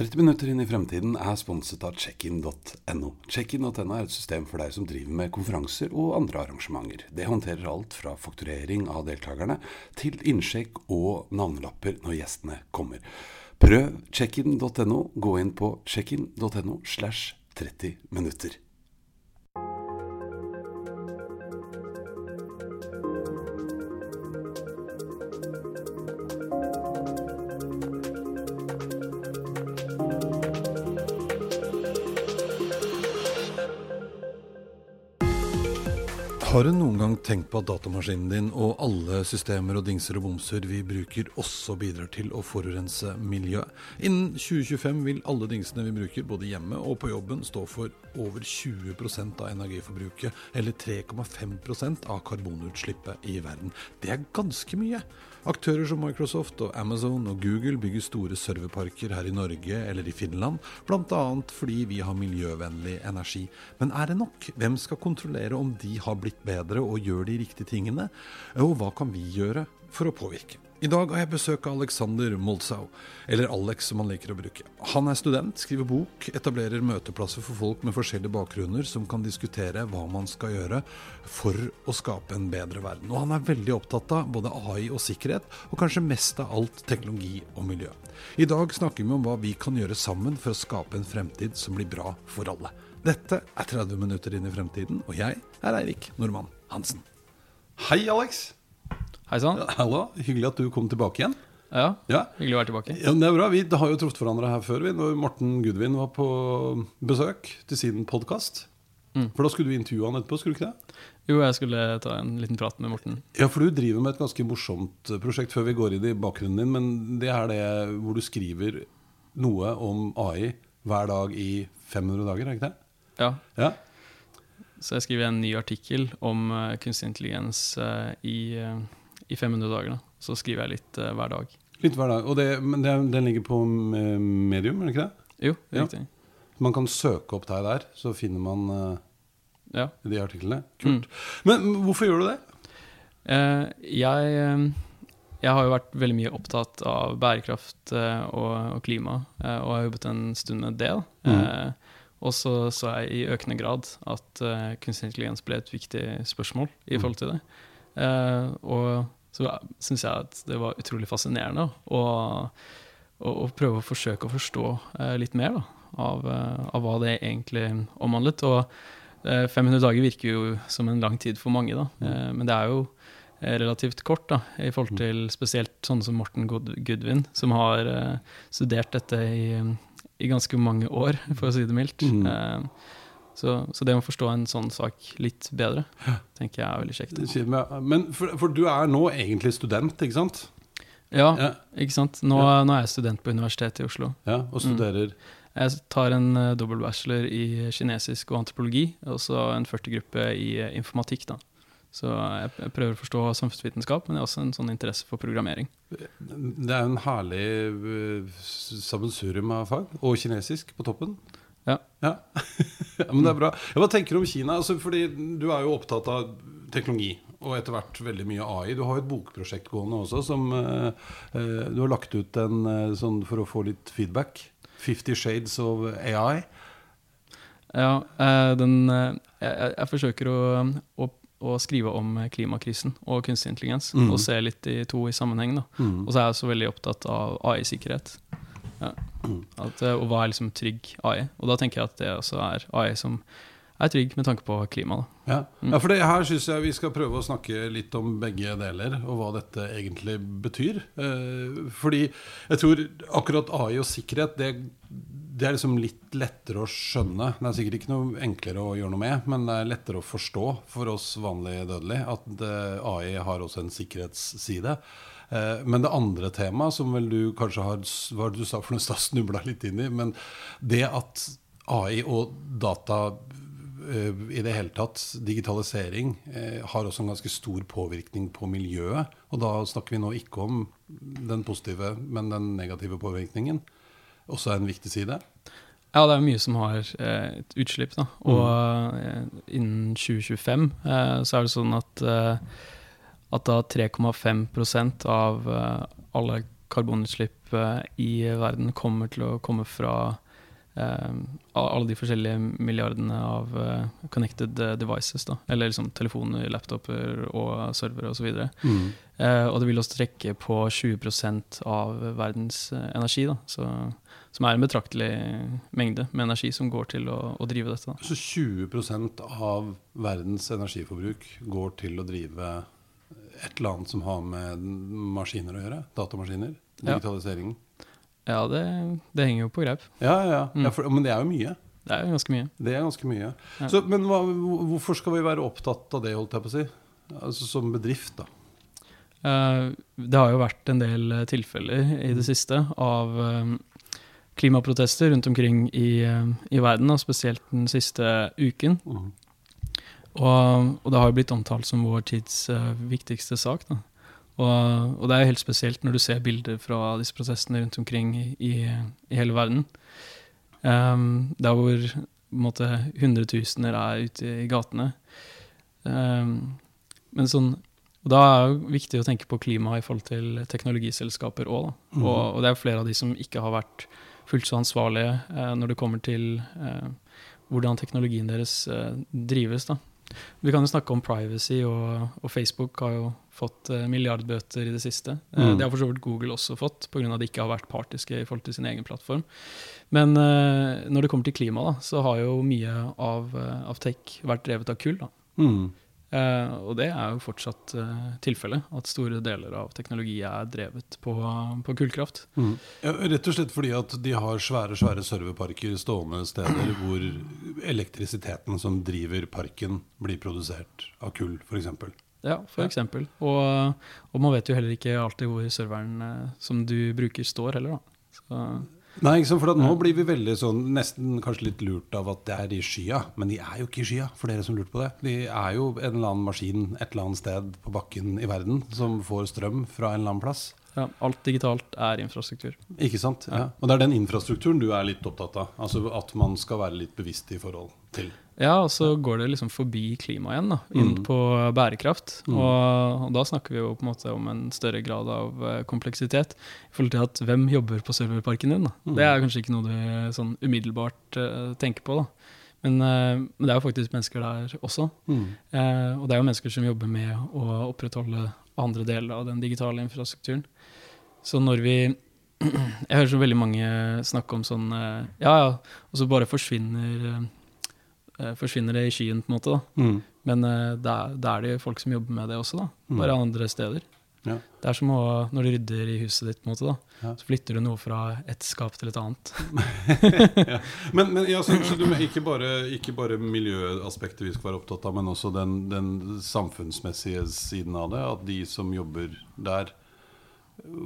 30 minutter inn i fremtiden er sponset av checkin.no. Checkin.no er et system for deg som driver med konferanser og andre arrangementer. Det håndterer alt fra fakturering av deltakerne til innsjekk og navnelapper når gjestene kommer. Prøv checkin.no. Gå inn på checkin.no slash 30 minutter. Har du noen gang tenkt på at datamaskinen din og alle systemer og dingser og bomser vi bruker, også bidrar til å forurense miljøet? Innen 2025 vil alle dingsene vi bruker, både hjemme og på jobben, stå for over 20% av energiforbruket, eller 3,5% av karbonutslippet i verden. Det er ganske mye. Aktører som Microsoft og Amazon og Google bygger store serverparker her i Norge eller i Finland, bl.a. fordi vi har miljøvennlig energi. Men er det nok? Hvem skal kontrollere om de har blitt bedre og gjør de riktige tingene? Og hva kan vi gjøre for å påvirke? I dag har jeg besøk av Alexander Molzau, eller Alex som han liker å bruke. Han er student, skriver bok, etablerer møteplasser for folk med forskjellige bakgrunner som kan diskutere hva man skal gjøre for å skape en bedre verden. Og han er veldig opptatt av både AI og sikkerhet, og kanskje mest av alt teknologi og miljø. I dag snakker vi om hva vi kan gjøre sammen for å skape en fremtid som blir bra for alle. Dette er 30 minutter inn i fremtiden, og jeg er Eirik Normann Hansen. Hei, Alex. Hei sann. Hallo. Hyggelig at du kom tilbake igjen. Ja, Ja. hyggelig å være tilbake. Ja, det er bra. Vi har jo truffet hverandre her før, vi, når Morten Gudvin var på besøk til sin podkast. Mm. For da skulle du intervjue han etterpå, skulle du ikke det? Jo, jeg skulle ta en liten prat med Morten. Ja, for du driver med et ganske morsomt prosjekt før vi går inn i bakgrunnen din. Men det er det hvor du skriver noe om AI hver dag i 500 dager, er ikke det? Ja, Ja. Så jeg skriver en ny artikkel om eh, kunstig intelligens eh, i, eh, i 500 dager. Da. Så skriver jeg litt uh, hver dag. Litt hver dag. Det, men det, den ligger på eh, medium, er det ikke det? Jo, det er riktig. Man kan søke opp deg der, så finner man uh, Ja. de artiklene. Kult. Men hvorfor gjør du det? Uh, jeg, jeg har jo vært veldig mye opptatt av bærekraft og, og klima, og har jobbet en stund med det. Eh, og så så jeg i økende grad at uh, kunstig intelligens ble et viktig spørsmål i forhold til det. Uh, og så syns jeg at det var utrolig fascinerende å, å, å prøve å forsøke å forstå eh, litt mer da, av, eh, av hva det egentlig omhandlet. Og eh, 500 dager virker jo som en lang tid for mange, da. Eh, men det er jo eh, relativt kort da, i forhold til spesielt sånne som Morten Good- Goodwin, som har eh, studert dette i, i ganske mange år, for å si det mildt. Mhm. Eh, så, så det å forstå en sånn sak litt bedre, tenker jeg er veldig kjekt. Men for, for du er nå egentlig student, ikke sant? Ja, Ja, ikke sant. Nå, Ja. nå er jeg student på Universitetet i Oslo. ja Og studerer Jeg tar en uh, dobbeltbachelor i kinesisk og antropologi, og så en 40-gruppe i uh, informatikk. da. Så jeg, jeg prøver å forstå samfunnsvitenskap, men jeg har også en sånn interesse for programmering. Det er en herlig uh, sammensurium av fag. Og kinesisk på toppen. Ja. Ja. Men det er bra. Ja, hva tenker du om Kina? Altså, fordi du er jo opptatt av teknologi. Og etter hvert veldig mye AI. Du har jo et bokprosjekt gående også som eh, Du har lagt ut en uh, sånn for å få litt feedback. 'Fifty Shades of AI'. Ja, uh, den, jeg, jeg, forsøker å, å, å skrive om klimakrisen og kunstig intelligens, Mm. og se litt de to i sammenheng. Mm. Og så er jeg også veldig opptatt av AI-sikkerhet. Ja. At, eh, og hva er liksom trygg AI? Og da tenker jeg at det også er AI som er trygg med tanke på klima. Ja. Mm. ja, for det her syns jeg vi skal prøve å snakke litt om begge deler, og hva dette egentlig betyr. Eh, fordi jeg tror akkurat AI og sikkerhet, det, det er liksom litt lettere å skjønne. Det er sikkert ikke noe enklere å gjøre noe med, men det er lettere å forstå for oss vanlige dødelige at eh, AI har også en sikkerhetsside. Eh, Men det andre temaet, som vel du kanskje har Hva du sa for noe snubla litt inn i, men det at AI og data eh, i det hele tatt, digitalisering, eh, har også en ganske stor påvirkning på miljøet. Og da snakker vi nå ikke om den positive, men den negative påvirkningen. Også er en viktig side. Ja, det er mye som har eh, et utslipp. Da. Og mm. innen 2025 eh, så er det sånn at, eh, at da 3,5% av eh, alle karbonutslipp eh, i verden kommer til å komme fra eh, alle de forskjellige milliardene av connected devices. Da. Eller liksom telefoner, laptoper og servere osv. Og, Mm. og det vil også trekke på 20% av verdens energi. Så, som er en betraktelig mengde med energi som går til å, å drive dette. Da. Så 20% av verdens energiforbruk går til å drive et eller annet som har med maskiner å gjøre? Datamaskiner? Ja. Digitalisering? Ja, det, det henger jo på greip. Ja, ja. Mm. ja for, men det er jo mye. Det er jo ganske mye. Det er ganske mye. Ja. Så, men hva, hvorfor skal vi være opptatt av det, holdt jeg på å si? Altså Som bedrift, da. Eh, det har jo vært en del eh, tilfeller i det siste av eh, klimaprotester rundt omkring i, i verden, og spesielt den siste uken. Mhm. Og, og det har jo blitt omtalt som vår tids uh, viktigste sak. Og, og det er jo helt spesielt når du ser bilder fra disse prosessene rundt omkring i, i, i hele verden. Um, der hvor måte, hundretusener er ute i gatene. Um, men sånn, og da er det viktig å tenke på klima i forhold til teknologiselskaper òg. Mm. Og, og det er flere av de som ikke har vært fullt så ansvarlige uh, når det kommer til uh, hvordan teknologien deres drives. da. Vi kan jo snakke om privacy, og, og Facebook har jo fått eh, milliardbøter i det siste. Eh, Mm. Det har for så vidt Google også fått, pga. at de ikke har vært partiske i forhold til sin egen plattform. Men eh, når det kommer til klima, da, så har jo mye av, av tech vært drevet av kull. da. Mhm. Eh, og det er jo fortsatt uh, tilfellet, at store deler av teknologi er drevet på, på kullkraft. Mm. Ja, rett og slett fordi at de har svære svære serverparker stående steder hvor elektrisiteten som driver parken, blir produsert av kull, f.eks. Ja, eksempel. Og, og man vet jo heller ikke alltid hvor serveren eh, som du bruker, står heller, da. Så, Nei, ikke sant? for nå blir vi veldig sånn, nesten kanskje litt lurt av at det er i skya. Men de er jo ikke i skya, for dere som lurte på det. De er jo en eller annen maskin et eller annet sted på bakken i verden som får strøm fra en eller annen plass. ja, alt digitalt er infrastruktur. Ikke sant? Ja. Og det er den infrastrukturen du er litt opptatt av. Altså At man skal være litt bevisst i forhold til. Ja, og så går det liksom forbi klima igjen, da, inn Mm. på bærekraft. Mm. Og, og da snakker vi jo på en måte om en større grad av eh, kompleksitet. I forhold til at hvem jobber på serverparken din? da? Mm. Det er kanskje ikke noe du sånn umiddelbart uh, tenker på, da. Men, uh, det er jo faktisk mennesker der også. Uh, og det er jo mennesker som jobber med å opprettholde andre deler av den digitale infrastrukturen. Så når vi Jeg hører så veldig mange snakke om sånn Ja, ja, og så bare forsvinner Forsvinner det i skyen, på en måte. da. Mm. Men eh, det er, det folk som jobber med det også, da. Mm. Bare andre steder. Ja. Det er som å, når du rydder i huset ditt, på en måte, da. Ja. så flytter du noe fra et skap til et annet. Men, men ja, så, så du, ikke, bare, ikke bare miljøaspektet vi skal være opptatt av, men også den, den samfunnsmessige siden av det. At de som jobber der,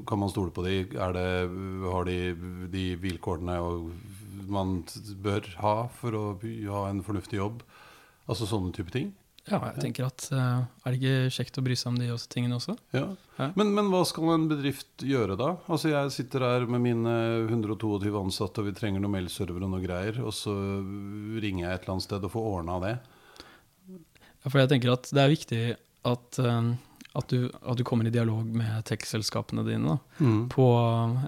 kan man stole på de? Er det, har de de vilkårene og man bør ha for å ha en fornuftig jobb? Altså sånne type ting. Ja, jeg tenker at uh, Er det ikke kjekt å bry seg om de også, tingene også? Ja. Ja. Men, men hva skal en bedrift gjøre da? Altså Jeg sitter her med mine 122 ansatte, og vi trenger noen mailservere og noe greier. Og så ringer jeg et eller annet sted og får ordna det. Ja, for jeg tenker at det er viktig at, uh, at, du, at du kommer i dialog med tech-selskapene dine. Da, Mm. på,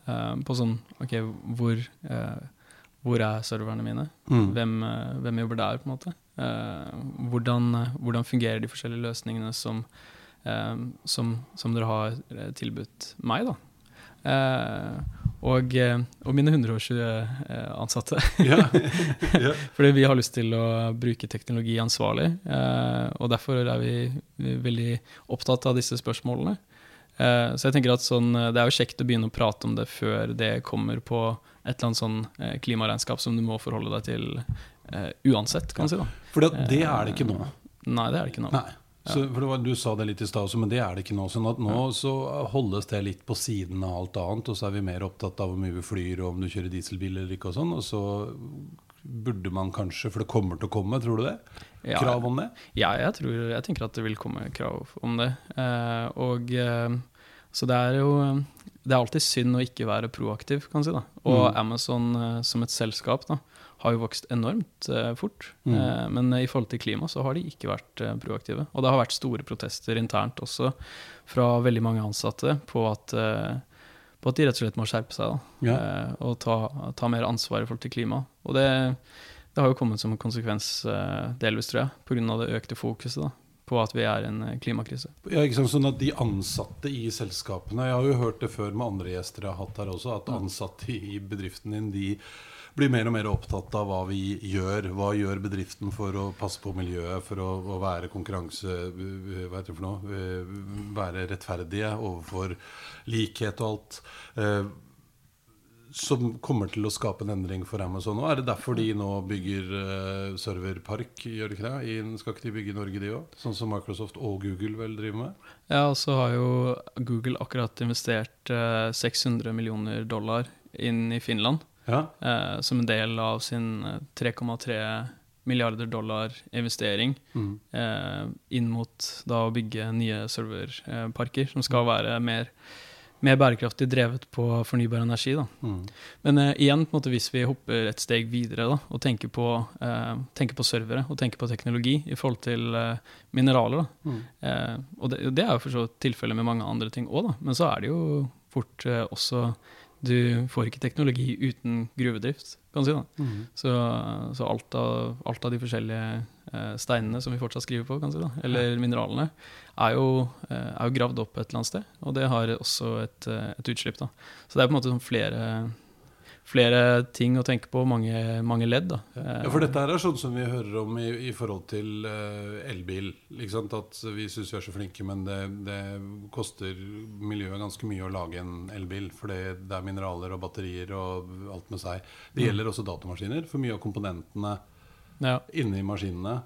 uh, på sånn OK, hvor, hvor er serverne mine? Mm. Hvem, eh, hvem jobber der, på en måte? Eh, hvordan, eh, hvordan fungerer de forskjellige løsningene som, eh, som, som dere har tilbudt meg, da? Eh, og, og mine 120 eh, ansatte. Ja. ja. Fordi vi har lyst til å bruke teknologi ansvarlig, eh, og derfor er vi, veldig opptatt av disse spørsmålene. Eh, så jeg tenker at sånn, Det er jo kjekt å begynne å prate om det før det kommer på et eller annet sånn eh, klimaregnskap som du må forholde deg til uh, uansett, kan man si. da. For det, det er det ikke nå. Nei, det er det ikke nå. Nei. Så, var, Du sa det litt i stad også, men det er det ikke nå. Sånn at nå så holdes det litt på siden av alt annet, og så er vi mer opptatt av hvor mye vi flyr, og om du kjører dieselbil eller ikke og sånn. Og så burde man kanskje, for det kommer til å komme, tror du det? Krav om det? Ja, jeg, tror, jeg tenker at det vil komme krav om det. Eh, og eh, Så det er jo Det er alltid synd å ikke være proaktiv, kan si. da. Og Mm. Amazon eh, som et selskap da, har jo vokst enormt eh, fort. Mm. Eh, men i forhold til klima så har de ikke vært proaktive. Og det har vært store protester internt også fra veldig mange ansatte på at, på at de rett og slett må skjerpe seg da, Ja. og ta, ta mer ansvar i forhold til klima. Og det, det har jo kommet som en konsekvens, delvis, tror jeg, pga. det økte fokuset da, på at vi er en eh, klimakrise. Ja, ikke sant? Sånn at De ansatte i selskapene Jeg har jo hørt det før med andre gjester jeg har hatt her også, at ansatte i bedriften din de blir mer og mer opptatt av hva vi gjør. Hva gjør bedriften for å passe på miljøet, for å, å være konkurranse... Hva heter det for noe? Eh, Være rettferdige overfor likhet og alt. Eh, Som kommer til å skape en endring for Amazon. Og er det derfor de nå bygger uh, serverpark, gjør de ikke det? I, skal ikke de bygge i Norge, de òg? Sånn som Microsoft og Google vel driver med? Ja, og så har jo Google akkurat investert uh, 600 millioner dollar inn i Finland. Ja. Uh, som en del av sin eh, 3,3 milliarder dollar investering Mm. eh, inn mot da å bygge nye serverparker som skal være mer, mer bærekraftig drevet på fornybar energi. Da. Mm. Men uh, igjen, måte, hvis vi hopper et steg videre da, og tenker på, uh, tenker på servere og tenker på teknologi i forhold til uh, mineraler da. Mm. Og det, det er jo for så vidt tilfellet med mange andre ting òg, men så er det jo fort også Du får ikke teknologi uten gruvedrift, kan du si. da. Mm. Så, så alt, av, alt av de forskjellige steinene som vi fortsatt skriver på, kanskje, da, eller mineralene, er jo, eh, er jo gravd opp et eller annet sted. Og det har også et, eh, et utslipp. da. Så det er på en måte sånn flere, flere ting å tenke på, mange, mange ledd. da. Ja, for dette her er sånn som vi hører om i, i forhold til eh, elbil. At vi syns vi er så flinke, men det, det koster miljøet ganske mye å lage en elbil. For det er mineraler og batterier og alt med seg. Det gjelder også datamaskiner. For mye av komponentene Ja. inni maskinene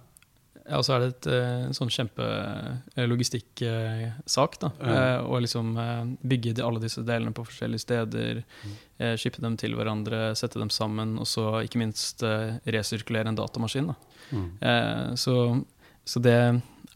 Ja, og så er det et, eh, en sånn kjempelogistikksak. Ja. Eh, Å liksom eh, bygge de, alle disse delene på forskjellige steder, eh, shippe dem til hverandre, sette dem sammen, og så ikke minst eh, resirkulere en datamaskin. da. mm. Eh, så, så det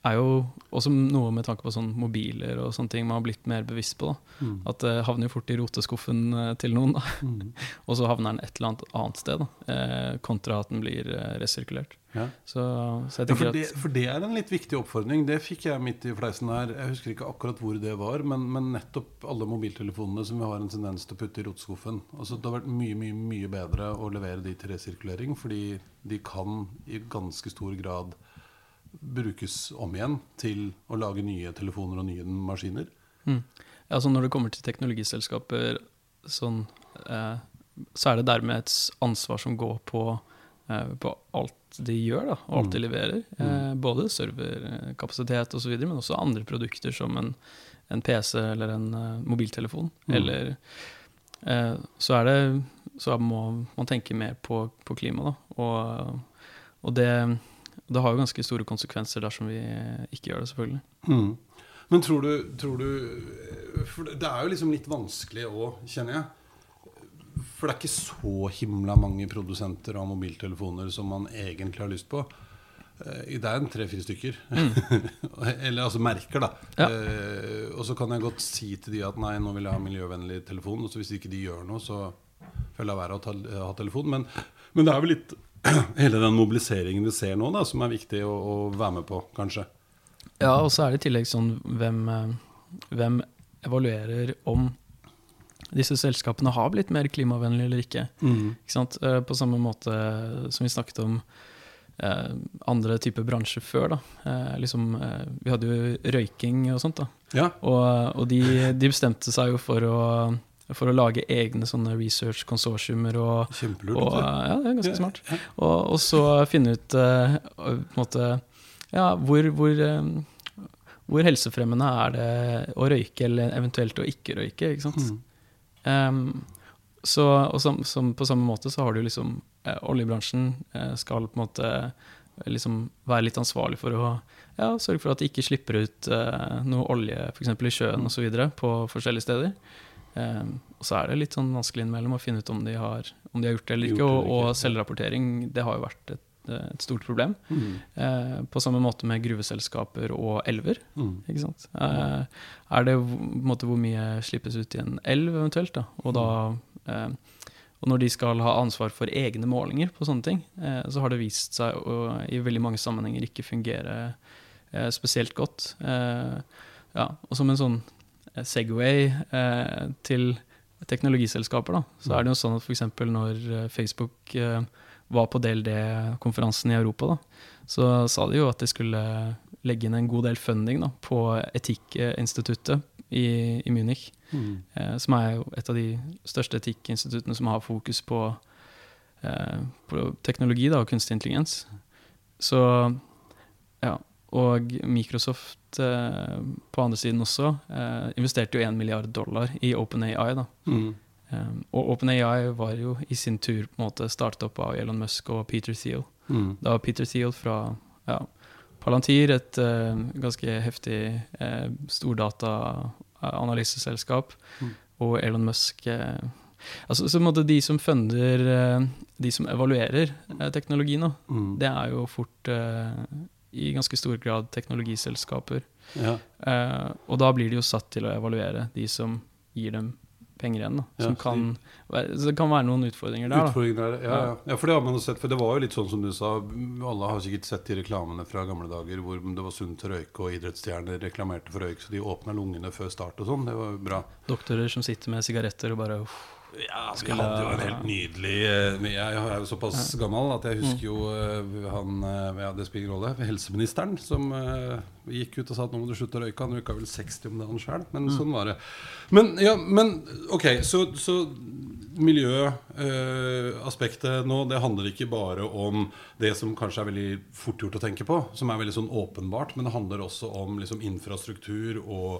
er jo også noe med tanke på sånn mobiler og sånne ting man har blitt mer bevisst på. Mm. At det havner jo fort i roteskuffen eh, til noen. Mm. og så havner den et eller annet annet sted. Eh, kontra at den blir eh, resirkulert. Ja. Så, så Ja, for, det, for det er en litt viktig oppfordring. Det fikk jeg midt i fleisen her. Jeg husker ikke akkurat hvor det var, men, men nettopp alle mobiltelefonene som vi har en tendens til å putte i roteskuffen. Altså, det har vært mye mye, mye bedre å levere de til resirkulering, fordi de kan i ganske stor grad brukes om igjen til å lage nye telefoner og nye maskiner. mm. ja, så når det kommer til teknologiselskaper, sånn, eh, så er det dermed et ansvar som går på, eh, på alt de gjør, da, og alt de leverer. Eh, både serverkapasitet osv., men også andre produkter som en, en PC eller en uh, mobiltelefon. Mm. Eller eh, så er det Så må man tenke mer på, på klima, da. Og, og det, det har jo ganske store konsekvenser dersom vi ikke gjør det, selvfølgelig. Mm. Men tror du, tror du For det er jo liksom litt vanskelig òg, kjenner jeg. For det er ikke så himla mange produsenter av mobiltelefoner som man egentlig har lyst på. Eh, Det er en tre-fire stykker. Eller altså merker, da. Ja. Eh, og så kan jeg godt si til de at nei, nå vil jeg ha miljøvennlig telefon. Og så hvis ikke de gjør noe, så får jeg la være å ta, ha telefon. Men, men det er vel litt hele den mobiliseringen vi ser nå, da, som er viktig å, å være med på, kanskje. Ja, og så er det i tillegg sånn hvem, eh, hvem evaluerer om disse selskapene har blitt mer klimavennlige eller ikke. ikke sant? Eh, På samme måte som vi snakket om eh, andre typer bransjer før. Eh, liksom, eh, vi hadde jo røyking og sånt. Ja. Og, og de, de bestemte seg jo for å, for å lage egne sånne research-konsortiumer og, og. Ja, det er ganske smart. Og, og så finne ut uh, måte, ja, hvor, hvor, um, hvor helsefremmende er det å røyke, eller eventuelt å ikke røyke. ikke sant? Mm. um, så, og som, som på samme måte så har du liksom eh, Oljebransjen eh, skal på en måte eh, liksom være litt ansvarlig for å ja, sørge for at de ikke slipper ut eh, noe olje f.eks. i sjøen osv. på forskjellige steder. Em, og så er det litt sånn vanskelig innimellom å finne ut om de har, om de har gjort det eller ikke. Og, og selvrapportering det har jo vært et, et stort problem. Mm. Eh, på samme måte med gruveselskaper og elver. Mm. Ikke sant? Eh, er det på en måte, hvor mye slippes ut i en elv eventuelt? Da? Og, da, eh, og når de skal ha ansvar for egne målinger på sånne ting, eh, så har det vist seg å i veldig mange sammenhenger ikke fungere eh, spesielt godt. Eh, ja, og som en sånn Segway eh, til teknologiselskaper, da, så er det jo sånn at f.eks. når eh, Facebook eh, var på DLD-konferansen i Europa, da, så sa de jo at de skulle legge inn en god del funding da, på Etikkinstituttet i, i Munich. Mm. Eh, som er jo et av de største etikkinstituttene som har fokus på, eh, på teknologi da, og kunstig intelligens. Så ja. Og Microsoft eh, på andre siden også eh, investerte jo 1 milliard dollar i OpenAI. da. Mm. Um, og OpenAI var jo i sin tur på en måte startet opp av Elon Musk og Peter Thiel. Mm. Da Peter Thiel fra ja, Palantir, et uh, ganske heftig uh, stordata-analyseselskap, Mm. og Elon Musk uh, altså, Så måte de som funder uh, De som evaluerer teknologien, teknologi nå, Mm. det er jo fort i ganske stor grad teknologiselskaper. Ja. Eh, og da blir de jo satt til å evaluere de som gir dem penger igjen. Ja, som så kan, så det kan være noen utfordringer der. Utfordringer er, ja, ja. ja, for det har man jo sett. For det var jo litt sånn som du sa. Alle har sikkert sett de reklamene fra gamle dager hvor det var sunt å røyke, og idrettsstjerner reklamerte for røyk, så de åpna lungene før start og sånn. Det var jo bra. Doktorer som sitter med sigaretter og bare uff, Ja, vi Skulle- hadde jo en helt nydelig eh, Jeg er jo såpass gammel at jeg husker jo eh, han eh, Ja, det spiller rolle. Helseministeren som gikk ut og sa at nå må du slutte å røyke. Han røyka vel 60 om dagen sjøl, men sånn var det. Men, ja, men ok, så, så miljøaspektet nå, det handler ikke bare om det som kanskje er veldig fort gjort å tenke på, som er veldig sånn åpenbart, men det handler også om liksom infrastruktur og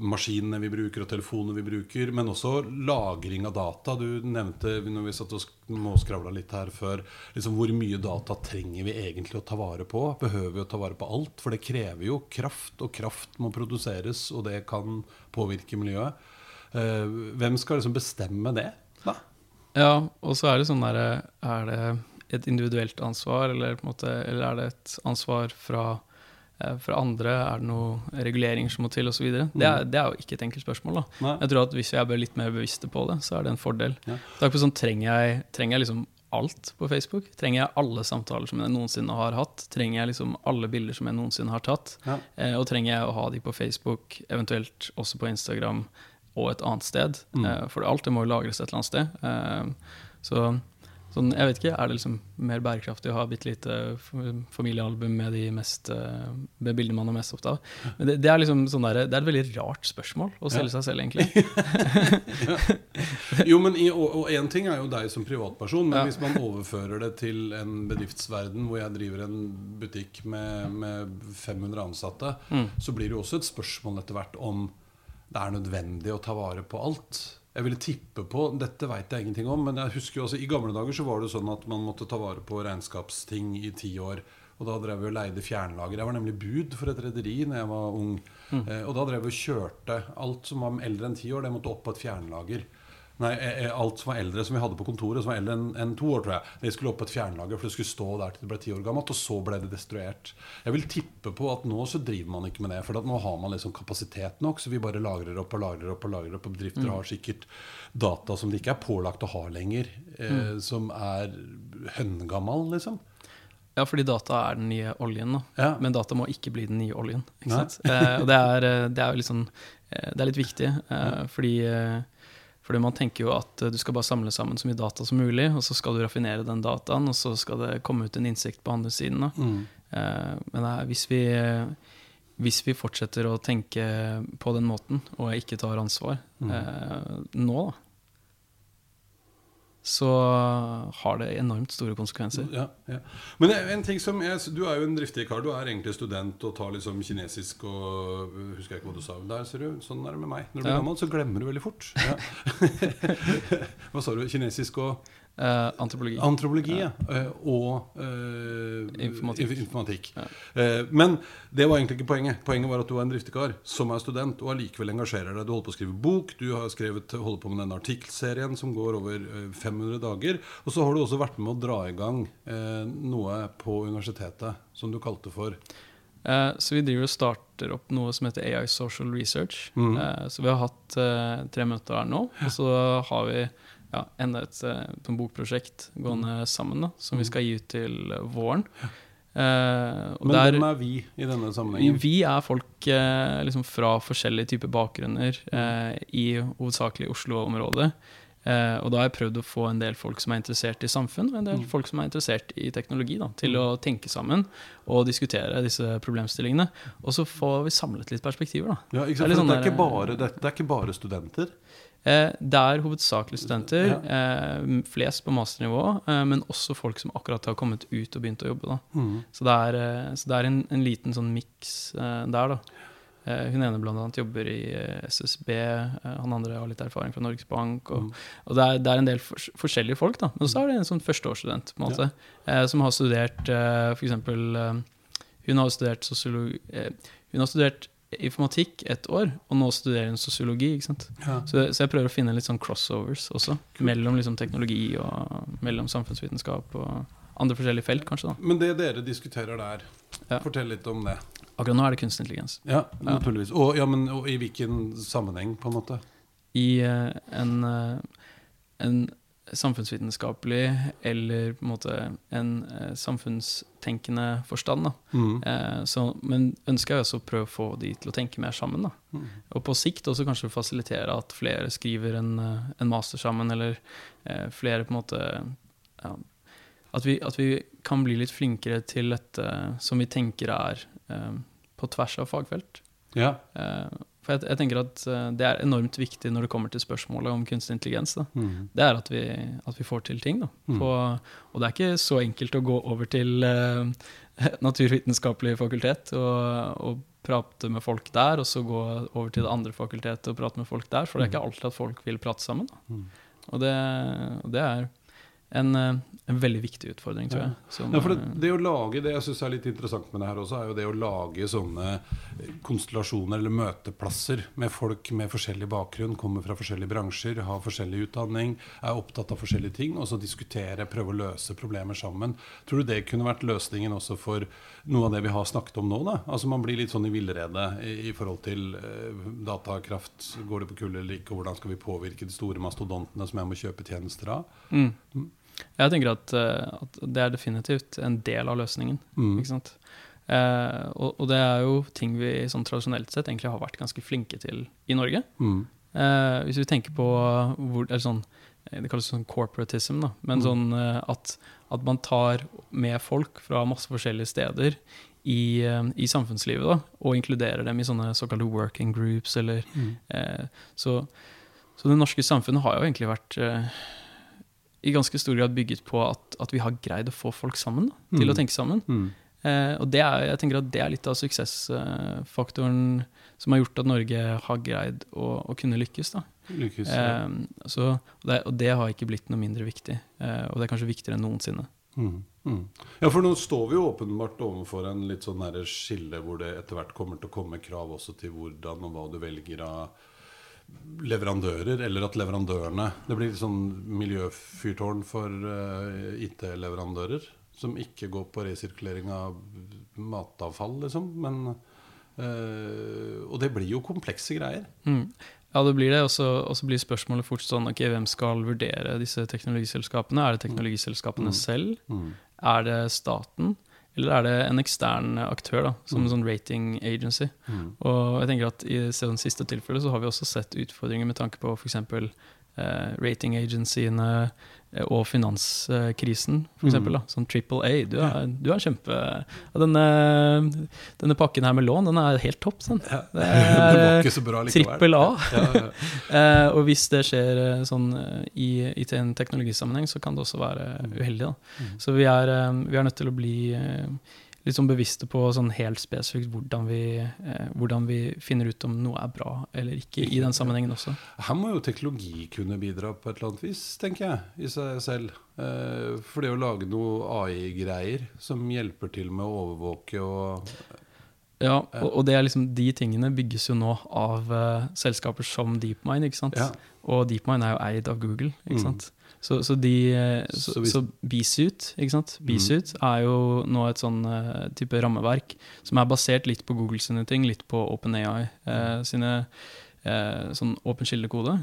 maskinene vi bruker og telefonene vi bruker, men også lagring av data. Du nevnte når vi satt og småskravla litt her før, liksom hvor mye data trenger vi egentlig å ta vare på? Behøver vi å ta vare på alt? For det krever jo kraft, og kraft må produseres, og det kan påvirke miljøet. Eh, hvem skal liksom bestemme det? Da? Ja, og så er det sånn derre Er det et individuelt ansvar, eller, måte, eller er det et ansvar fra, eh, fra andre? Er det noe reguleringer som må til, osv.? Det, er- det er jo ikke et enkelt spørsmål. da. Jeg tror at Hvis vi er litt mer bevisste på det, så er det en fordel. Ja. Det er sånn, trenger jeg, trenger jeg liksom alt på Facebook? Trenger jeg alle samtaler som jeg noensinne har hatt? Trenger jeg liksom alle bilder som jeg noensinne har tatt? Ja. Eh, og trenger jeg å ha de på Facebook, eventuelt også på Instagram og et annet sted? Mm. Eh, for alt det må jo lagres et eller annet sted. Eh, så sånn, jeg vet ikke, er det liksom mer bærekraftig å ha bitte lite familiealbum med de mest eh, med bildene man er mest opptatt av? Men det, det er liksom sånn der, det er et veldig rart spørsmål å selge seg selv, egentlig. Jo, men i, og, én en ting er jo deg som privatperson, men Ja. hvis man overfører det til en bedriftsverden hvor jeg driver en butikk med, med 500 ansatte, Mm. så blir det jo også et spørsmål etter hvert om det er nødvendig å ta vare på alt. Jeg ville tippe på, Dette veit jeg ingenting om, men jeg husker jo altså, i gamle dager så var det sånn at man måtte ta vare på regnskapsting i ti år. Og da drev vi og leide fjernlager. Jeg var nemlig bud for et rederi når jeg var ung. Eh, og da drev vi og kjørte alt som var eldre enn ti år, det måtte opp på et fjernlager. Nei, eh, eh, alt som var eldre som vi hadde på kontoret, som var eldre enn en to år, tror jeg. Det skulle opp på et fjernlager, for det skulle stå der til det ble ti år gammelt. Og så ble det destruert. Jeg vil tippe på at nå så driver man ikke med det. For at nå har man liksom kapasitet nok, så vi bare lagrer opp og lagrer opp. Og lagrer opp Og bedrifter har sikkert data som de ikke er pålagt å ha lenger, eh, som er høngammal, liksom. Ja, fordi data er den nye oljen, da. Ja. Men data må ikke bli den nye oljen. Ikke sant? Eh, og det er, eh, det er eh, Det er litt viktig, eh, fordi, eh, fordi man tenker jo at eh, du skal bare samle sammen så mye data som mulig, og så skal du raffinere den dataen, og så skal det komme ut en innsikt på andre siden. Mm. Eh, men er, hvis, vi, hvis vi fortsetter å tenke på den måten, og ikke tar ansvar Mm. eh, nå, da, så har det enormt store konsekvenser. Ja, ja. Men en ting som jeg, Du er jo en driftig kar. Du er egentlig student og tar liksom kinesisk og Husker jeg ikke hva du sa. Der ser du, Sånn er det med meg. Når du blir Ja. gammel, så glemmer du veldig fort. Ja. hva sa du? Kinesisk og Eh, antropologi. Antropologi, ja. Uh, Og uh, Informatikk. informatikk. Ja. Men det var egentlig ikke poenget. Poenget var at du var en driftig kar som er student og allikevel engasjerer deg. Du holder på å skrive bok, du har skrevet, holder på med denne artikkelserien som går over eh, 500 dager. Og så har du også vært med å dra i gang noe på universitetet som du kalte for så vi driver og starter opp noe som heter AI Social Research. Mm. Så vi har hatt tre møter her nå, og så har vi ja, enda et eh, sånn bokprosjekt gående sammen da, som vi skal gi ut til eh, våren. Uh, og Men der- hvem er vi i denne sammenhengen? vi er folk uh, liksom fra forskjellige typer bakgrunner uh, i hovedsakelig Oslo-området. Og da har jeg prøvd å få en del folk som er interessert i samfunn, og en del Mm. folk som er interessert i teknologi, da, til å tenke sammen og diskutere disse problemstillingene. Og så får vi samlet litt perspektiver, da. Ja, Det er sånn det, er der- ikke bare, det, det er ikke bare studenter. Eh, det er hovedsakelig studenter, eh, flest på masternivå, eh, men også folk som akkurat har kommet ut og begynt å jobbe. Da. Mm. Så det er, så det er en, en liten sånn miks der, da. Eh, hun ene blant annet jobber i SSB, han andre har litt erfaring fra Norges Bank. Og, Mm. og det, er, det er en del for, forskjellige folk, da. Men så er det en sånn førsteårsstudent på en måte, eh, som har studert for eksempel eh, Hun har studert sosiologi Hun har studert informatikk et år, og nå studerer hun sosiologi. ikke sant? Ja. Så, så jeg prøver å finne litt sånn crossovers også, mellom liksom teknologi og mellom samfunnsvitenskap og andre forskjellige felt, kanskje. da. Men det dere diskuterer der, Ja. fortell litt om det. Akkurat nå er det kunstig intelligens. Ja, Ja. naturligvis. Og, ja, men, og i hvilken sammenheng, på en måte? I uh, en, uh, en samfunnsvitenskapelig eller på en måte en eh, samfunnstenkende forstand. Mm. Eh, så, men ønsker jeg også å prøve å få de til å tenke mer sammen. Mm. Og på sikt også kanskje fasilitere at flere skriver en, eh, en master sammen, eller eh, flere på en måte ja, at, vi, at vi kan bli litt flinkere til dette som vi tenker er eh, på tvers av fagfelt. Ja. For jeg, jeg tenker at eh, det er enormt viktig når det kommer til spørsmålet om kunstig intelligens. Mm. Det er at vi, at vi får til ting. Mm. På, og det er ikke så enkelt å gå over til uh, naturvitenskapelig fakultet og, og prate med folk der, og så gå over til det andre fakultetet og prate med folk der. For det er ikke alltid at folk vil prate sammen. Mm. Og, det, og det er en, eh, en veldig viktig utfordring, tror jeg. Som, Ja, for det, eh, det å lage det jeg synes er litt interessant med det her også, er jo det å lage sånne konstellasjoner eller møteplasser med folk med forskjellig bakgrunn, kommer fra forskjellige bransjer, har forskjellig utdanning, er opptatt av forskjellige ting, og så diskutere, prøve å løse problemer sammen. Tror du det kunne vært løsningen også for noe av det vi har snakket om nå? da? Altså Man blir litt sånn i villrede i, i forhold til uh, datakraft. Går det på kull eller ikke? og Hvordan skal vi påvirke de store mastodontene som jeg må kjøpe tjenester av? mm. Jeg tenker at, eh, at det er definitivt en del av løsningen. Mm. Ikke sant? Eh, og, og det er jo ting vi sånn tradisjonelt sett egentlig har vært ganske flinke til i Norge. Mm. Eh, hvis vi tenker på hvor, eller sånn, eh, Det kalles sånn corporatism, da. Men Mm. sånn eh, at, at man tar med folk fra masse forskjellige steder i, i samfunnslivet da, og inkluderer dem i sånne såkalte working groups. Eller, Mm. eh, så, så det norske samfunnet har jo egentlig vært i ganske stor grad bygget på at, at vi har greid å få folk sammen, da, til Mm. å tenke sammen. Mm. Eh, og det er, jeg tenker at det er litt av suksessfaktoren som har gjort at Norge har greid å, å kunne lykkes. Da. Lykkes. ja. Eh, så, og, det, og det har ikke blitt noe mindre viktig. Eh, og det er kanskje viktigere enn noensinne. Mm, mm. Ja, for nå står vi jo åpenbart overfor en litt sånn skille hvor det etter hvert kommer til å komme krav også til hvordan og hva du velger av leverandører, eller at leverandørene Det blir litt sånn miljøfyrtårn for uh, IT-leverandører som ikke går på resirkulering av matavfall, liksom. Men uh, Og det blir jo komplekse greier. Mm. Ja, det blir det. Og så blir spørsmålet fort sånn ok, hvem skal vurdere disse teknologiselskapene? Er det teknologiselskapene Mm. selv? Mm. Er det staten? Eller er det en ekstern aktør, da, som Mm. en sånn rating agency? Mm. Og jeg tenker at I sånn siste tilfelle så har vi også sett utfordringer med tanke på f.eks. Eh, rating agencyene og finanskrisen, f.eks. Mm. Sånn Triple A. Du er, du er kjempe denne, denne pakken her med lån, den er helt topp. sånn. Ja. Det var ikke så bra likevel. trippel A. Ja, ja. Eh, og hvis det skjer eh, sånn eh, i, i en teknologisammenheng, så kan det også være Mm. uheldig. Da. Mm. Så vi er, eh, vi er nødt til å bli eh, litt sånn bevisste på sånn helt spesifikt hvordan vi, eh, hvordan vi finner ut om noe er bra eller ikke i den sammenhengen også. Her må jo teknologi kunne bidra på et eller annet vis, tenker jeg, i seg selv. Eh, For det å lage noe AI-greier som hjelper til med å overvåke og Ja, og, og det er liksom, de tingene bygges jo nå av uh, selskaper som DeepMind, ikke sant? Ja. Og DeepMind er jo eid av Google, ikke Mm. Så, så de eh, Så, Så så Bsuit, ikke sant? Bsuit er jo nå et sånn uh, type rammeverk som er basert litt på Google sine ting, litt på OpenAI uh, sine uh, sånn åpen kildekode.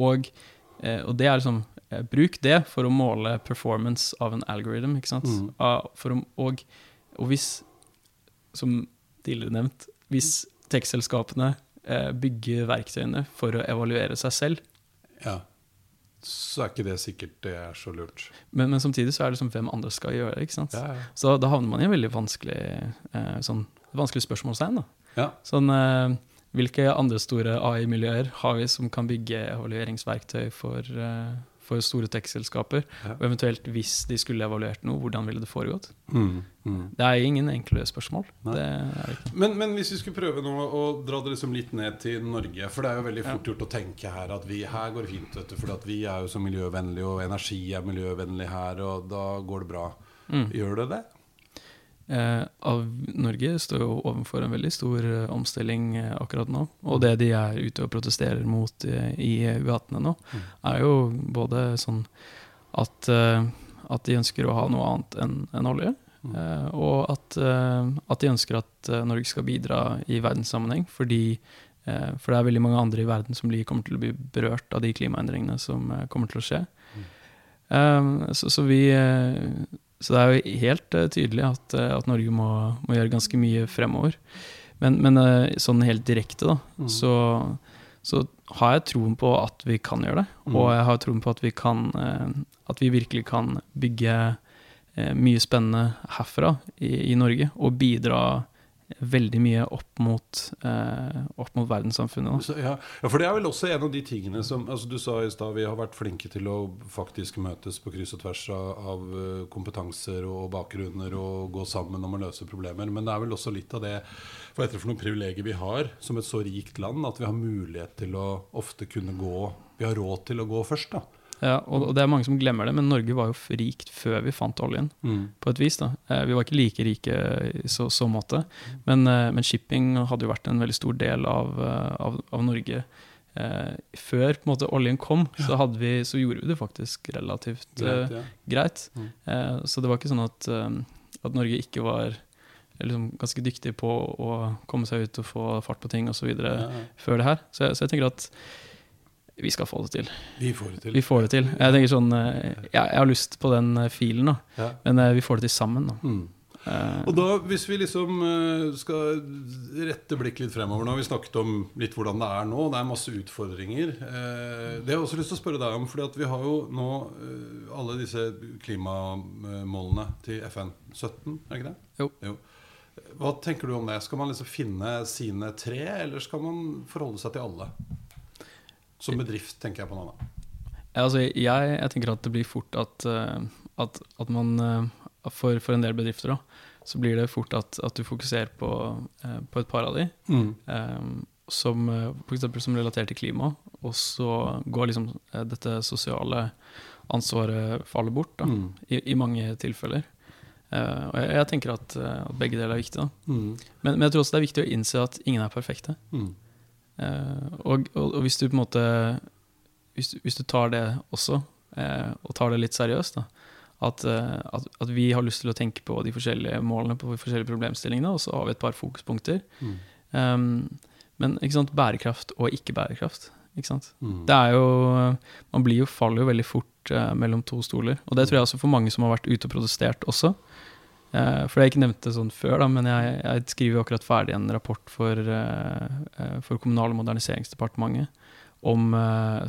Og, og det er liksom Bruk det for å måle performance av en algorithm, ikke sant? Mm. For å, og og hvis, som tidligere nevnt, hvis tech-selskapene eh, bygger verktøyene for å evaluere seg selv, Ja. Så er ikke det sikkert det er så lurt. men, men samtidig så er det som hvem andre skal gjøre det. Ja, ja. Så da havner man i en veldig vanskelig, eh, sånn, vanskelig spørsmålstegn. ja. Sånn, eh, hvilke andre store AI-miljøer har vi som kan bygge evalueringsverktøy for, eh, for store tech-selskaper? Ja. Og eventuelt, hvis de skulle evaluert noe, hvordan ville det foregått? Mm, mm. Det er ingen enkle spørsmål. Det er det ikke. Men, men hvis vi skulle prøve nå å dra det liksom litt ned til Norge For det er jo veldig fort gjort å tenke her at vi her går det fint, vet du. For vi er jo så miljøvennlige, og energi er miljøvennlig her, og da går det bra. Mm. Gjør det det? Eh, av Norge står jo overfor en veldig stor eh, omstilling eh, akkurat nå. Og det de er ute og protesterer mot i gatene nå, Mm. er jo både sånn at, at de ønsker å ha noe annet enn en olje. Mm. og at, at de ønsker at Norge skal bidra i verdenssammenheng. Fordi, for det er veldig mange andre i verden som kommer til å bli berørt av de klimaendringene som kommer til å skje. Eh, så, så vi så det er jo helt eh, tydelig at, eh, at Norge må, må gjøre ganske mye fremover. Men, men eh, sånn helt direkte, da, Mm. så, så har jeg troen på at vi kan gjøre det. Mm. Og jeg har troen på at vi kan At vi virkelig kan bygge mye spennende herfra i, i Norge, og bidra veldig mye opp mot, eh, opp mot verdenssamfunnet. Så, ja. ja, for det er vel også en av de tingene som altså Du sa i stad vi har vært flinke til å faktisk møtes på kryss og tvers av, av eh, kompetanser og bakgrunner og gå sammen om å løse problemer. Men det er vel også litt av det for etter for noen privilegier vi har som et så rikt land, at vi har mulighet til å ofte kunne gå Vi har råd til å gå først, da. Ja, og, og det er mange som glemmer det, men Norge var jo rikt før vi fant oljen. på et vis. da. Eh, Vi var ikke like rike i så, så måte, men, eh, men shipping hadde jo vært en veldig stor del av, eh, av, av Norge. Eh, før på en måte, oljen kom, så, hadde vi, så gjorde vi det faktisk relativt Greit, ja. greit. Mm. Eh, så det var ikke sånn at, at Norge ikke var liksom, ganske dyktig på å komme seg ut og få fart på ting osv. Ja, ja. før det her. Så jeg, så jeg tenker at vi skal få det til. Vi får det til. Vi får det til. Jeg tenker sånn, eh, jeg, jeg har lyst på den eh, filen, da. Ja. men eh, vi får det til sammen. da. Mm. Og da, hvis vi liksom skal rette blikk litt fremover Nå har vi snakket om litt hvordan det er nå. Det er masse utfordringer. Det har jeg også lyst til å spørre deg om. fordi vi har jo nå alle disse klimamålene til FN. 17, er ikke det? Jo. Hva tenker du om det? Skal man liksom finne sine tre, eller skal man forholde seg til alle? Som bedrift, tenker jeg på nå. da. Ja, altså, jeg, jeg tenker at det blir fort at, eh, at, at man eh, for, for en del bedrifter da, så blir det fort at, at du fokuserer på, eh, på et par av de, eh, som for eksempel som relaterer til klima, og så går liksom dette sosiale ansvaret faller bort da, Mm. i, i mange tilfeller. Uh, og jeg, jeg tenker at, at begge deler er viktig. Mm. Men, men jeg tror også det er viktig å innse at ingen er perfekte. Mm. Eh, og, og, og hvis du på en måte hvis, hvis du tar det også, eh, og tar det litt seriøst, da, at, eh, at, at vi har lyst til å tenke på de forskjellige målene på de forskjellige problemstillingene, og så har vi et par fokuspunkter. Mm. Um, men bærekraft og ikke bærekraft. Ikke sant? Mm. Det er jo, man blir jo, faller jo veldig fort eh, mellom to stoler. Og det tror jeg også for mange som har vært ute og protestert også. Eh, for jeg ikke nevnte sånn før, da, men jeg, jeg skriver jo akkurat ferdig en rapport for, eh, eh, for Kommunal- og moderniseringsdepartementet om,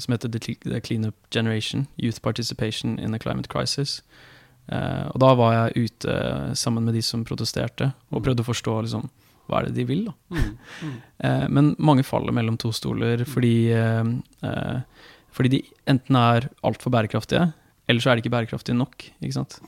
som heter The Cle- The Cleanup Generation, Youth Participation in a Climate Crisis. Og da var jeg ute sammen med de som protesterte, og prøvde å forstå liksom, hva er det de vil. da. Mm. Mm. Men mange faller mellom to stoler fordi, eh, eh, fordi de enten er altfor bærekraftige, eller så er de ikke bærekraftige nok. Ikke sant?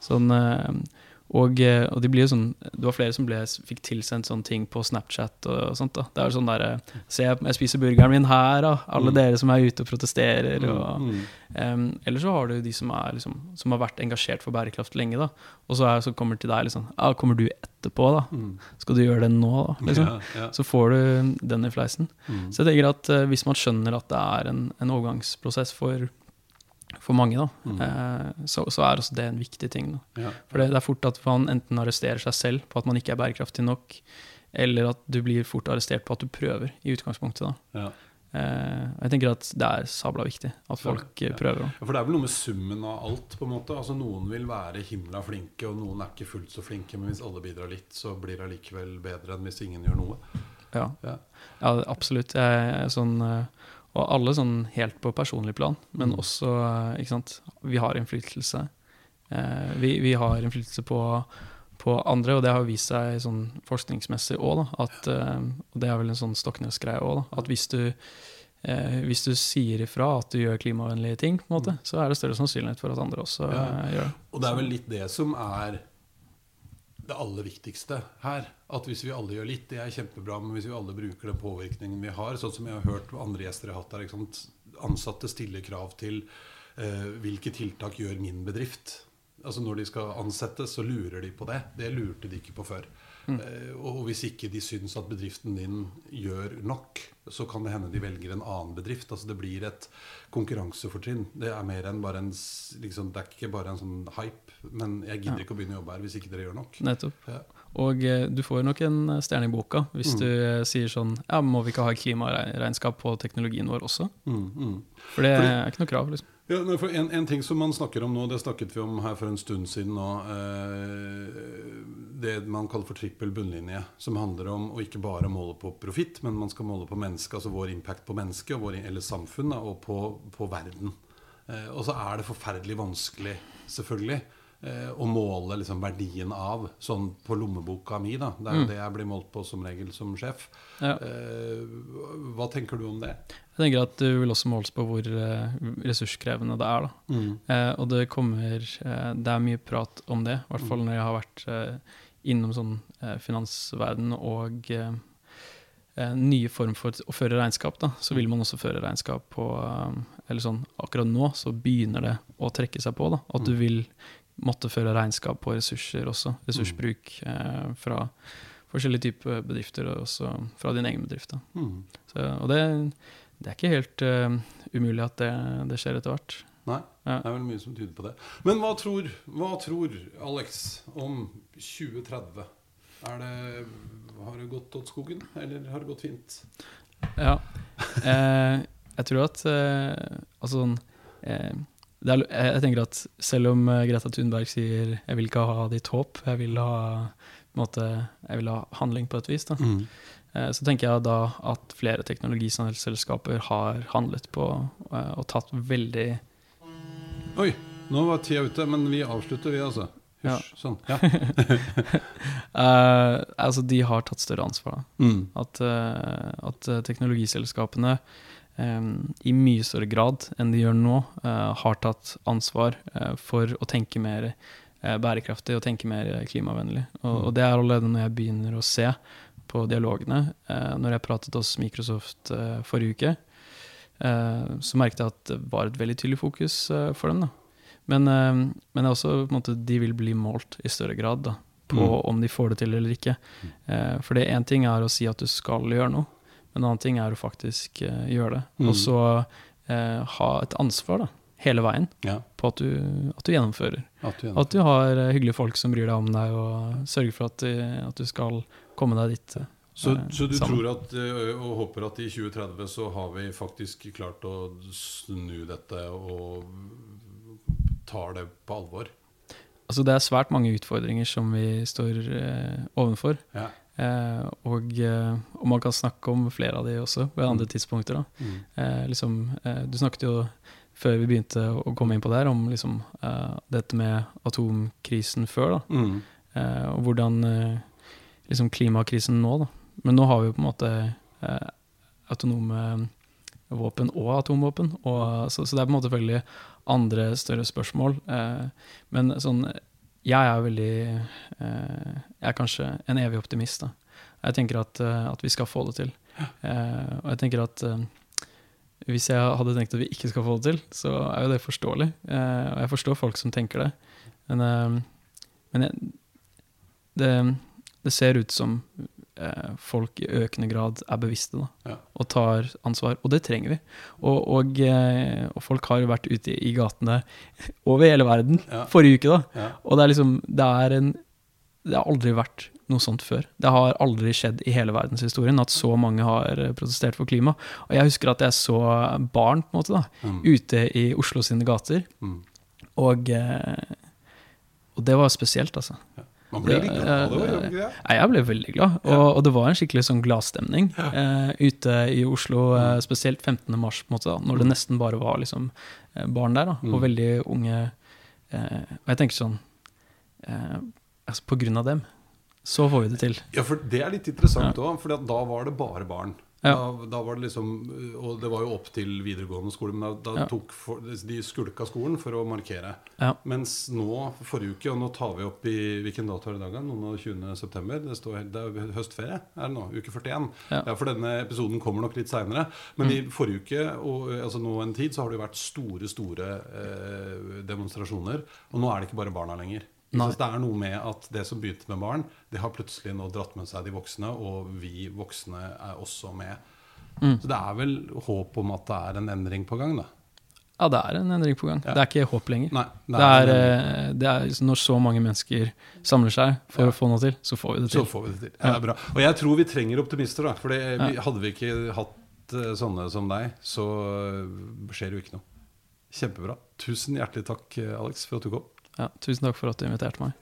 Sånn, eh, og, eh, og de blir jo sånn Det var flere som ble, fikk tilsendt sånne ting på Snapchat og sånt. da. Det er jo sånn derre Se, jeg spiser burgeren min her, da. Alle Mm. dere som er ute og protesterer. og... Mm. Um, eller så har du de som, er, liksom, som har vært engasjert for bærekraft lenge, da. Og så, er, så kommer til deg liksom Ja, kommer du etterpå, da? Mm. Skal du gjøre det nå, da? Liksom? Ja, ja. Så får du den i fleisen. Mm. Så jeg tenker at eh, hvis man skjønner at det er en, en overgangsprosess for, for mange, da, Mm. eh, så, så er også det en viktig ting. Ja. For det, det er fort at man enten arresterer seg selv på at man ikke er bærekraftig nok, eller at du blir fort arrestert på at du prøver, i utgangspunktet. da. Ja. Eh, jeg tenker at det er sabla viktig at folk Ja. eh, prøver. da. For det er vel noe med summen av alt, på en måte. Altså Noen vil være himla flinke, og noen er ikke fullt så flinke. Men hvis alle bidrar litt, så blir det allikevel bedre enn hvis ingen gjør noe. Ja, Ja. ja absolutt. Jeg sånn, eh, og alle sånn helt på personlig plan, men Mm. også eh, ikke sant? Vi har innflytelse. Eh, vi, vi har innflytelse på, på andre, og det har vist seg sånn forskningsmessig òg. Eh, og det er vel en sånn Stoknes-greie òg. At hvis du, eh, hvis du sier ifra at du gjør klimavennlige ting, på en måte, så er det større sannsynlighet for at andre også Mm. Ja. eh, gjør det. Og det er vel litt det som er det aller viktigste her. At hvis vi alle gjør litt, det er kjempebra, men hvis vi alle bruker den påvirkningen vi har, sånn som jeg har hørt andre gjester har hatt der, ansatte stiller krav til eh, hvilke tiltak gjør min bedrift. Altså Når de skal ansettes, så lurer de på det. Det lurte de ikke på før. Eh, og hvis ikke de syns at bedriften din gjør nok, så kan det hende de velger en annen bedrift. Altså Det blir et konkurransefortrinn. Det er mer enn bare en liksom, Det er ikke bare en sånn hype. Men jeg gidder Ja. ikke å begynne å jobbe her hvis ikke dere gjør nok. Nettopp. Ja. Og eh, du får nok en eh, stjerne i boka hvis Mm. du sier sånn Ja, må vi ikke ha klimaregnskap på teknologien vår også? Mm, mm. For det Fordi- er ikke noe krav, liksom. Ja, for en, en ting som man snakker om nå, det snakket vi om her for en stund siden nå, eh, det man kaller for trippel bunnlinje, som handler om å ikke bare måle på profitt, men man skal måle på mennesket, altså vår impact på mennesket, og vår, eller samfunn, da, og på, på verden. Eh, og så er det forferdelig vanskelig, selvfølgelig, eh, å måle liksom, verdien av, sånn på lommeboka mi, da. Det er jo Mm. det jeg blir målt på som regel som sjef. Ja. Hva tenker du om det? Jeg tenker at du vil også måles på hvor eh, ressurskrevende det er. Mm. Eh, og det kommer eh, Det er mye prat om det, i hvert fall når jeg har vært eh, innom sånn finansverden og nye form for å føre regnskap, da, så vil man også føre regnskap på Eller sånn akkurat nå så begynner det å trekke seg på. da, At du vil måtte føre regnskap på ressurser også. Ressursbruk eh, fra forskjellige typer bedrifter, og også fra din egen bedrift. da. Mm. Så, og det, det er ikke helt uh, umulig at det, det skjer etter hvert. Nei, det er vel mye som tyder på det. Men hva tror, hva tror Alex om 2030? Er det, har det gått åt skogen, eller har det gått fint? Ja. Eh, jeg tror at eh, Altså sånn eh, det er, jeg, tenker at selv om eh, Greta Thunberg sier 'jeg vil ikke ha ditt håp', jeg vil ha, måte, jeg vil ha handling på et vis, da, eh, så tenker jeg da at flere teknologiselskaper har handlet på eh, og tatt veldig Oi, nå var tida ute, men vi avslutter, vi, altså. Hysj. Sånn. Ja. uh, Altså, de har tatt større ansvar, da. Mm. At, uh, at eh, teknologiselskapene um, i mye større grad enn de gjør nå, uh, har tatt ansvar eh, for å tenke mer eh, bærekraftig og tenke mer klimavennlig. Og, og det er allerede når jeg begynner å se på dialogene. Eh, når jeg pratet hos Microsoft eh, forrige uke, eh, så merket jeg at det var et veldig tydelig fokus eh, for dem. Men, eh, men også måte, de vil bli målt i større grad da, på Mm. om de får det til eller ikke. Eh, for det én ting er å si at du skal gjøre noe, men en annen ting er å faktisk gjøre det. Mm. Og så eh, ha et ansvar da, hele veien Ja, på at du, at du gjennomfører. at du At du har hyggelige folk som bryr deg om deg, og sørger for at, du- at du skal komme deg dit. eh, Så, eh, så du sammen. tror at, og håper at i 2030 så har vi faktisk klart å snu dette og tar det på alvor? Altså, det er svært mange utfordringer som vi står eh, ovenfor. Ja. Eh, og, eh, og man kan snakke om flere av de også, ved andre Mm. tidspunkter. Mm. Eh, liksom, eh, du snakket jo før vi begynte å komme inn på det her, om liksom, eh, dette med atomkrisen før. da, Mm. eh, Og hvordan eh, liksom klimakrisen nå. da. Men nå har vi jo på en måte eh, autonome våpen og atomvåpen. Og, så, så det er på en måte selvfølgelig andre større spørsmål. Eh, men sånn Jeg er veldig eh, Jeg er kanskje en evig optimist. da. Jeg tenker at, eh, at vi skal få det til. Eh, og jeg tenker at eh, hvis jeg hadde tenkt at vi ikke skal få det til, så er jo det forståelig. Eh, og jeg forstår folk som tenker det. Men, men jeg, det, det ser ut som eh, folk i økende grad er bevisste da, Ja. og tar ansvar. Og det trenger vi. Og, og, eh, og folk har jo vært ute i, i gatene over hele verden Ja. forrige uke, da. Ja. Og det er liksom Det er en Det har aldri vært noe sånt før. Det har aldri skjedd i hele verdenshistorien at så mange har eh, protestert for klima. Og jeg husker at jeg så barn på en måte da, Mm. ute i Oslo sine gater, Mm. og, eh, og det var spesielt, altså. Man blir litt glad av det, Jeg ble veldig glad, og, og det var en skikkelig sånn gladstemning eh, ute i Oslo, Mm. eh, spesielt 15. mars, på en måte, da, når det nesten bare var liksom, eh, barn der, da, og Mm. veldig unge. Uh, og jeg tenker sånn altså På grunn av dem, så får vi det til. Ja, for det er litt interessant òg, for da var det bare barn. Ja. Da, da var det liksom Og det var jo opp til videregående skole, men da, da Ja. tok for, de skulka skolen for å markere. Ja. Mens nå, forrige uke, og nå tar vi opp i hvilken dato er det i dag? Noen av 20. september. Det, står, det er høstferie, er det nå? Uke 41. Ja. For denne episoden kommer nok litt seinere. Men i forrige uke, og altså nå en tid, så har det jo vært store, store eh, demonstrasjoner. Og nå er det ikke bare barna lenger. Så det er noe med at det som begynte med barn, det har plutselig nå dratt med seg de voksne, og vi voksne er også med. Mm. Så det er vel håp om at det er en endring på gang, da. Ja, det er en endring på gang. Ja. Det er ikke håp lenger. Nei, Det er, endring. eh, det er liksom Når så mange mennesker samler seg for Ja. å få noe til, så får vi det Så til. får vi det til. Ja, det er bra. Og jeg tror vi trenger optimister, da. For hadde vi ikke hatt eh, sånne som deg, så eh, skjer det jo ikke noe. Kjempebra. Tusen hjertelig takk, Alex, for at du kom. Ja, tusen takk for at du inviterte meg.